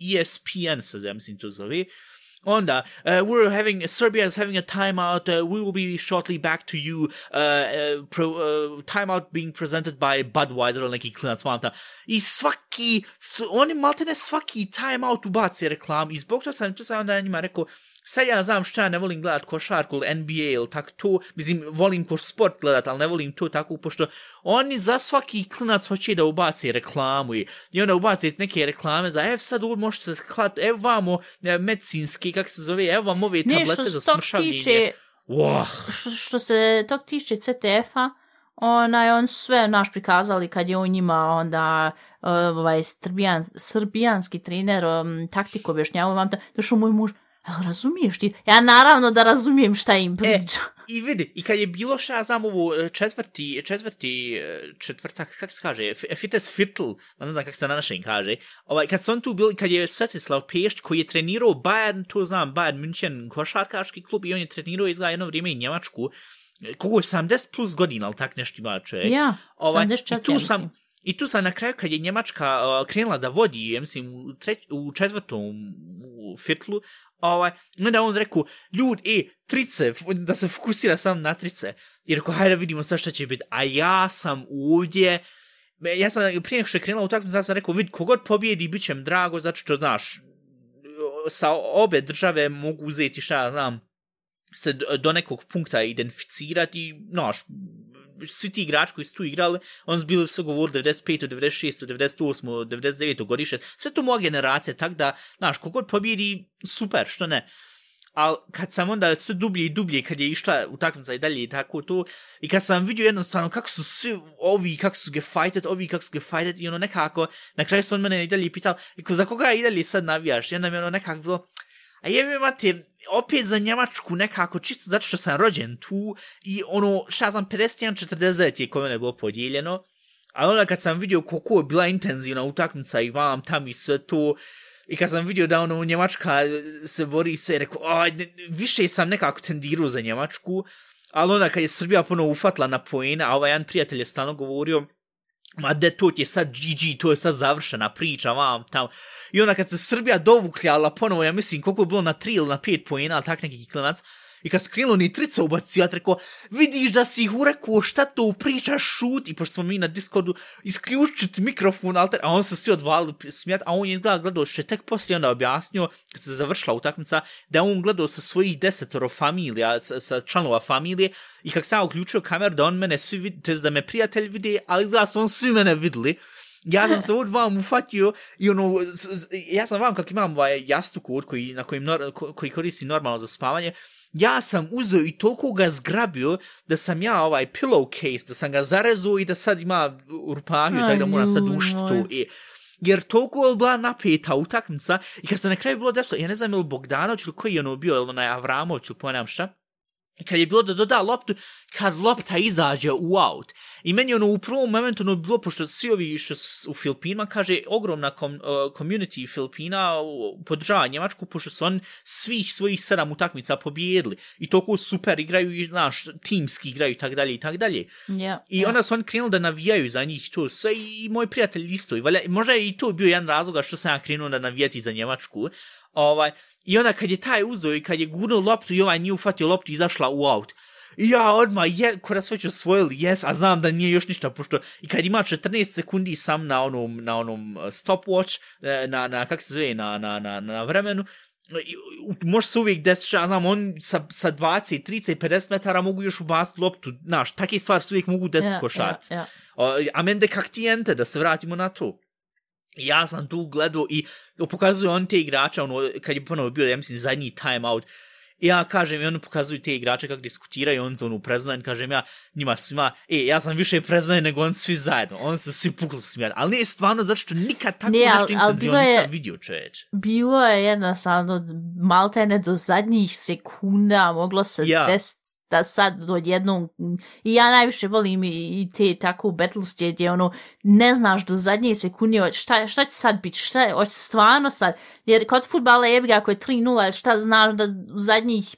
ESPN se, ja mislim, to zove, Onda, uh, we're having, Serbia is having a timeout, uh, we will be shortly back to you, uh, pro, timeout being presented by Budweiser ili neki klinac vanta. I svaki, su, oni maltene svaki timeout ubaci reklam i zbog toga sam, to sam onda njima rekao, sad ja znam šta ja ne volim gledat košarku ili NBA ili tak to, mislim, volim ko sport gledat, ali ne volim to tako, pošto oni za svaki klinac hoće da ubaci reklamu i, i onda ubaci neke reklame za, ev sad ovo možete se klat, ev vamo e, medicinski, kak se zove, ev vam ove tablete što za smršavljenje. tiče, Wow. što, što se tog tiče CTF-a, onaj, on sve naš prikazali kad je on njima onda uh, ovaj srbijan, srbijanski trener um, taktiku objašnjavao vam da došao moj muž, Jel razumiješ ti? Ja naravno da razumijem šta im priča. I vidi, i kad je bilo šta, ja znam ovo e, četvrti, četvrti, e, četvrtak, kak se kaže, Fites Fitl, ne znam kak se na našem kaže, ovaj, kad su on tu bili, kad je Svetislav Pešć, koji je trenirao Bayern, to znam, Bayern München, košarkaški klub, i on je trenirao izgleda jedno vrijeme i Njemačku, kogo je 70 plus godina, ali tak nešto ima čovjek. Ja, Ovaj, 74, i tu sam, mislim. I tu sam na kraju, kad je Njemačka uh, krenula da vodi, ja mislim, u, treć, u četvrtom u fitlu, ovaj, onda on rekao, ljud, e, trice, da se fokusira sam na trice. I rekao, hajde vidimo sve šta će biti. A ja sam ovdje, ja sam prije nego što je krenula utakmica, ja sam rekao, vid, kogod pobjedi, bit će drago, zato što, znaš, sa obe države mogu uzeti, šta ja znam, se do do nekog punkta identificirati, znaš, svi ti igrači koji su tu igrali, on su bili sve govorili 95. 96. 98. 99. godište, sve to moja generacija, tak da, znaš, kogod pobjedi, super, što ne. Ali kad sam onda sve dublje i dublje, kad je išla utakmica i dalje i tako to, i kad sam vidio jednostavno kako su svi ovi, kako su gefajtet, ovi kako su gefajtet, i ono nekako, na kraju su on mene i dalje pitao, za koga i dalje sad navijaš? I onda mi ono nekako bilo, a jebe mate, opet za Njemačku nekako, čisto zato što sam rođen tu, i ono, šta znam, 51-40 je kod mene bilo podijeljeno, a onda kad sam vidio koliko je bila intenzivna utakmica i vam tam i sve to, i kad sam vidio da ono Njemačka se bori i sve, rekao, a, ne, više sam nekako tendirao za Njemačku, ali onda kad je Srbija ponovo ufatla na poena, a ovaj jedan prijatelj je stalno govorio, ma de to ti je sad GG, to je sad završena priča, vam tam. I onda kad se Srbija dovukljala ponovo, ja mislim koliko je bilo na 3 ili na 5 poena, ali tak neki klinac, I kad su nitrica ni ja treko, rekao, vidiš da si ih urekao, šta to pričaš, i pošto smo mi na Discordu, isključiti mikrofon, alter, a on se svi odvalili smijat, a on je izgleda gledao, što je tek poslije onda objasnio, kad se završila utakmica, da on gledao sa svojih desetoro familija, sa, sa članova familije, i kak sam uključio kamer, da on mene svi vidi, to da me prijatelj vidi, ali izgleda su on svi mene vidli, ja sam se od vam ufatio i ono, ja sam vam kak imam ovaj jastuk od koji, na kojim ko- koji koristi normalno za spavanje, ja sam uzeo i toliko ga zgrabio da sam ja ovaj pillowcase, da sam ga zarezao i da sad ima rupahiju, tako da moram sad ušti to. I, jer toliko je bila napeta utakmica i kad se na kraju bilo desilo, ja ne znam ili Bogdanović ili koji je ono bio, ili onaj Avramović ili ponavljam šta, I kad je bilo da doda loptu, kad lopta izađe u out. I meni ono u prvom momentu ono bilo, pošto svi ovi što u Filipinima, kaže, ogromna kom, uh, community Filipina podržava Njemačku, pošto su on svih svojih sedam utakmica pobjedili. I toliko super igraju, i, znaš, timski igraju i tak dalje i tak dalje. Ja, I ja. onda su oni krenuli da navijaju za njih to sve i moj prijatelj isto. I valja, možda je i to bio jedan razloga što sam ja krenuo da navijati za Njemačku. Ovaj, I onda kad je taj uzeo i kad je gurnuo loptu i ovaj nije ufatio loptu i izašla u out. I ja odmah, je, ko da sve ću osvojili, jes, a znam da nije još ništa, pošto i kad ima 14 sekundi sam na onom, na onom uh, stopwatch, eh, na, na, kak se zove, na, na, na, na vremenu, može se uvijek desiti, ja znam, on sa, sa 20, 30, 50 metara mogu još ubaciti loptu, znaš, takve stvari se uvijek mogu desiti ja, košarci. Ja. O, a mende kak ti ente, da se vratimo na to. Ja sam tu gledao i pokazuju on te igrače, ono, kad je ponovo bio, ja mislim, zadnji time out, ja kažem, i oni pokazuju te igrače kako diskutiraju, on se ono preznojen, kažem ja njima svima, e, ja sam više preznojen nego on svi zajedno, on se svi pukli smijati, ali nije stvarno zato što nikad tako Ne, nešto intenzivno nisam vidio čoveč. Bilo je jednostavno maltene do zadnjih sekunda moglo se ja. desiti da sad do i ja najviše volim i, i te tako battlesće gdje ono, ne znaš do zadnje sekunde šta, šta će sad biti, šta hoće stvarno sad, jer kod futbala jebi ga ako je 3-0, šta znaš da u zadnjih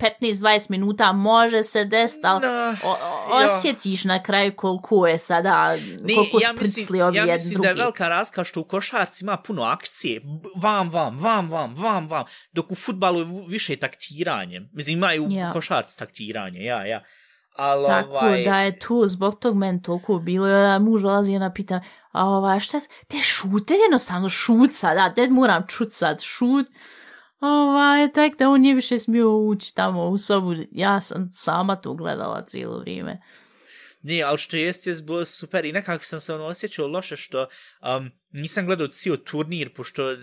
15-20 minuta može se desiti, ali Da, o, o, ja. osjetiš na kraju koliko je sada, koliko ja mislim, ovi ja jedni mislim drugi. da je velika razlika što u košarci ima puno akcije, vam, vam, vam, vam, vam, vam, dok u futbalu je više taktiranje. Mislim, ima i u Ja. košarci taktiranje, ja, ja. Ali, Tako ovaj, da je tu zbog tog meni toliko bilo, onda muž dolazi i ona pita, a ovaj, šta, te šute jednostavno šuca, da, te moram čut sad, šut. Ovaj, tek da on nije više smio ući tamo u sobu, ja sam sama to gledala cijelo vrijeme. Ne, ali što jest, je bilo super i nekako sam se ono osjećao loše što um, nisam gledao cijel turnir, pošto e,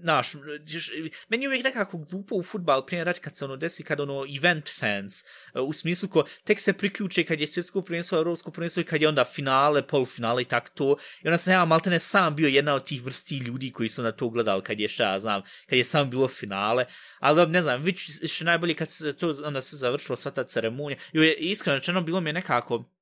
znaš, meni je uvijek nekako glupo u futbal prije radi kad se ono desi, kad ono event fans, e, u smislu ko tek se priključe kad je svjetsko prvenstvo, evropsko prvenstvo i kad je onda finale, polufinale i tak to. I onda sam ja maltene sam bio jedna od tih vrsti ljudi koji su na to gledali kad je šta, znam, kad je sam bilo finale. Ali ne znam, već što najbolje kad se to onda se završilo sva ta ceremonija. I iskreno rečeno bilo mi je nekako,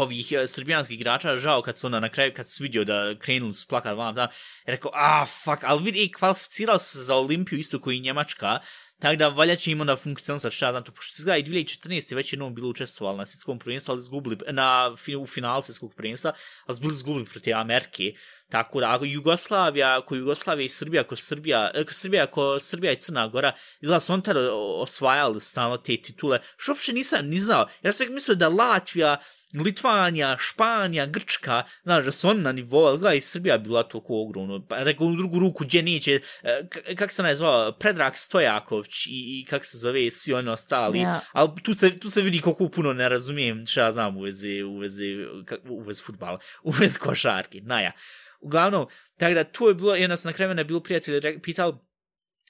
ovih uh, srbijanskih igrača žao kad su onda na kraju, kad su vidio da krenuli su plakat vam da, rekao, a, fuck, ali vidi, kvalificirali su se za Olimpiju isto koji i Njemačka, tako da valja će im onda funkcionisati šta znam to, pošto se izgleda i 2014. već jednom bilo učestvovali na svjetskom prvenstvu, ali izgubili, na, u finalu svjetskog prvenstva, ali su bili izgubili protiv Amerike, tako da ako Jugoslavija, ako Jugoslavija i Srbija, ako Srbija, e, ako Srbija, ako Srbija i Crna Gora, izgleda su on tada osvajali stalno te titule, što uopšte nisam ni znao, ja sam mislio da Latvija, Litvanija, Španija, Grčka, znaš da su oni na nivou, ali i Srbija bila toliko ogromno. Pa rekao u drugu ruku, gdje neće, e, kak se nazvao, Predrag Stojaković i, i kak se zove svi oni ostali. Ja. Ali tu se, tu se vidi koliko puno ne razumijem šta ja znam u vezi, u vezi, u vezi futbala, <laughs> u vezi košarke, naja. Uglavnom, tako da tu je bilo, jedna sam na kraju mene bilo prijatelj re- pitao,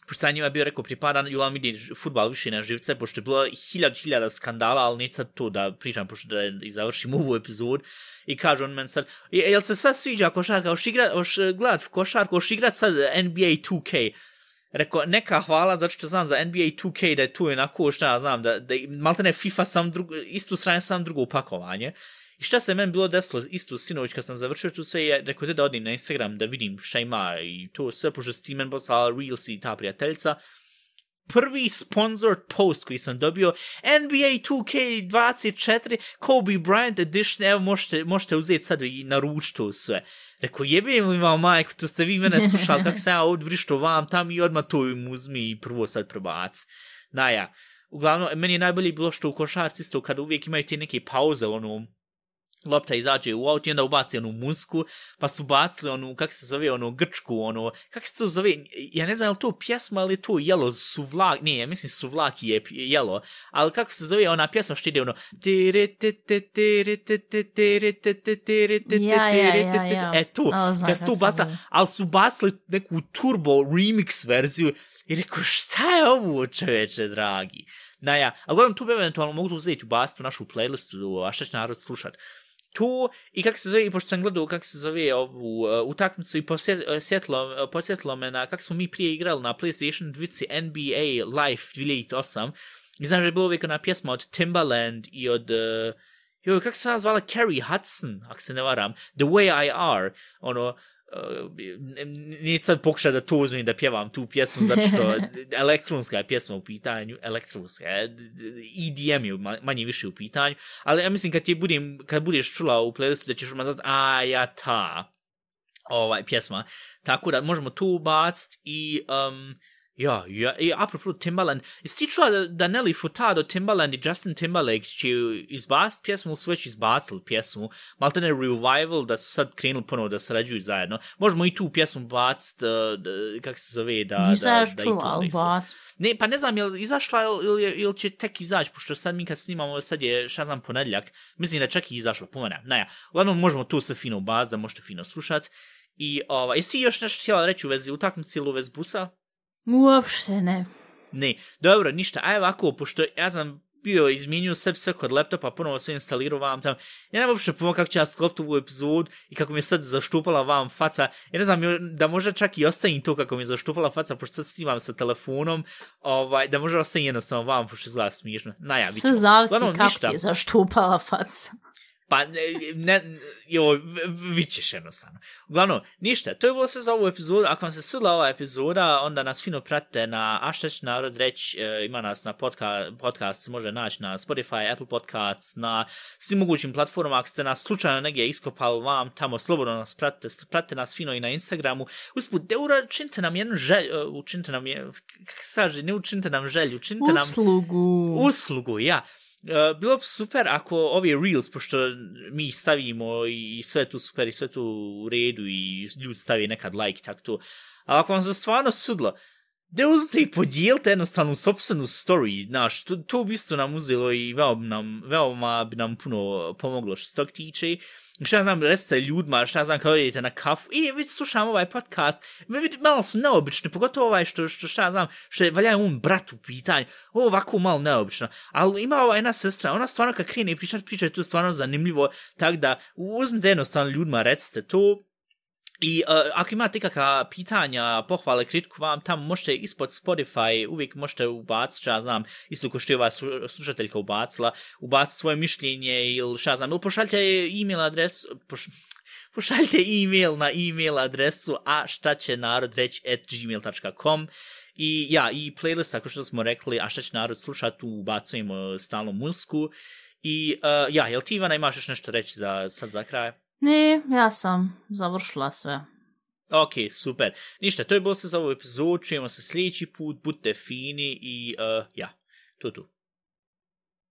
pošto sam njima bio rekao pripada, joj vam ide futbal više na živce, pošto je bilo hiljad, hiljada skandala, ali neće sad to da pričam, pošto da i završim ovu epizod. I kaže on meni sad, jel se sad sviđa košarka, oš, igrat, oš eh, gledat košarku, oš igrat sad NBA 2K. Rekao, neka hvala, zato što znam za NBA 2K da je tu onako, šta ja znam, da, da malte ne FIFA sam drugo, istu strane sam drugo upakovanje. I šta se meni bilo desilo isto sinoć kad sam završio tu sve je, rekao te da odim na Instagram da vidim šta ima i to sve, pošto Steven tim poslala Reels i ta prijateljica. Prvi sponsored post koji sam dobio, NBA 2K24 Kobe Bryant edition, evo možete, možete uzeti sad i naručiti to sve. Rekao, jebim li vam majku, to ste vi mene slušali kako sam ja odvrišto vam tam i odmah to im uzmi i prvo sad probaci. Naja, uglavnom, meni je najbolje bilo što u košarci isto kada uvijek imaju te neke pauze, ono, lopta izađe u aut i onda ubaci onu musku, pa su bacili onu, kak se zove, onu grčku, ono, kak se to zove, ja ne znam je to pjesma ili je to jelo, suvlak, nije, ja mislim suvlaki je jelo, ali kako se zove ona pjesma što ide ono, Ja, ja, ja, ja. e tu, Ali kad su tu basa, ali su basili neku turbo remix verziju i rekao, šta je ovo čoveče, dragi? Naja, ali gledam, tu bi eventualno mogu uzeti u bastu našu playlistu, a šta će narod slušat. Tu, i kako se zove, i pošto sam gledao kako se zove ovu uh, utakmicu i posjetilo, uh, uh posjetilo me na kako smo mi prije igrali na PlayStation 2 NBA Live 2008. I znaš da je bilo uvijek ona pjesma od Timbaland i od... Uh, joj, kako se ona zvala? Carrie Hudson, ako se ne varam. The Way I Are. Ono, nije sad pokušao da to uzmem da pjevam tu pjesmu, zato što <laughs> elektronska je pjesma u pitanju, elektronska je, EDM je ma- manje više u pitanju, ali ja mislim kad ti budem, kad budeš čula u playlistu da ćeš odmah znati, a ja ta, ovaj, pjesma. Tako da možemo tu ubaciti i, um, ja, ja, i apropo Timbaland, jesi ti čula da, da Nelly Furtado, Timbaland i Justin Timberlake će izbaciti pjesmu, su već izbacili pjesmu, malte ne revival, da su sad krenuli ponovo da sarađuju zajedno. Možemo i tu pjesmu baciti, uh, da- kako se zove, da, Nisam da, da čula, ali bac. Ne, pa ne znam, je li izašla ili, ili, ili će tek izaći, pošto sad mi kad snimamo, sad je, šta znam, ponedljak, mislim da čak i izašla, pomena. Naja, uglavnom možemo tu sve fino baz, da možete fino slušat. I, ova, jesi još nešto htjela reći u vezi utakmice ili u vezi busa? Uopšte ne. Ne, dobro, ništa, aj ovako, pošto ja sam bio izmijenio sve sve kod laptopa, ponovo sve instalirao vam tam. Ja ne znam uopšte pomoći kako ću ja sklopiti ovu epizodu i kako mi je sad zaštupala vam faca. Ja ne znam da možda čak i ostavim to kako mi je zaštupala faca, pošto sad snimam sa telefonom, ovaj, da možda ostavim jednostavno vam, pošto izgleda smiješno. Naja, vidit Sve zavisi kako ništa. ti je zaštupala faca. Pa, ne, ne, jo, v- v- vićeš jednostavno. Uglavnom, ništa, to je bilo sve za ovu epizodu. Ako vam se svidla ova epizoda, onda nas fino pratite na A šta će narod reći, e, ima nas na podca, podcast, može naći na Spotify, Apple Podcasts, na svim mogućim platformama. Ako ste nas slučajno negdje iskopali vam, tamo slobodno nas pratite, pratite nas fino i na Instagramu. Usput, de učinite nam jednu želju, e, učinite nam, je, kako se kaže, ne učinite nam želju, učinite nam Uslugu. uslugu, ja. Uh, bilo bi super ako ovi reels, pošto mi ih stavimo i sve tu super i sve tu u redu i ljudi stavi nekad like, tak to. Ali ako vam se stvarno sudlo, Da uzete i podijelite jednostavno sobstvenu story, znaš, to, to bi isto nam uzelo i veoma, nam, veoma bi nam puno pomoglo što se tog tiče. Šta ja znam, recite ljudima, šta ja znam, kao idete na kafu, i već slušam ovaj podcast, malo su neobični, pogotovo ovaj što, što šta ja znam, što je valja um brat u pitanju, ovo ovako malo neobično, ali ima ova jedna sestra, ona stvarno kad krene pričat, priča je to stvarno zanimljivo, tako da uzmite jednostavno ljudima, recite to, I uh, ako imate ikakva pitanja, pohvale, kritiku vam, tamo možete ispod Spotify, uvijek možete ubaciti, ja znam, isto ko što je ova slušateljka ubacila, ubaciti svoje mišljenje ili šta znam, ili pošaljite e-mail adresu, poš, pošaljite e-mail na e-mail adresu a šta će narod reći at gmail.com i ja, i playlist, ako što smo rekli, a šta će narod slušati, tu ubacujemo stalno muziku i uh, ja, jel ti Ivana imaš još nešto reći za, sad za kraj? Ne, ja sam završila sve. Ok, super. Ništa, to je bilo sve za ovu epizodu, čujemo se sljedeći put, budite fini i uh, ja, tu tu.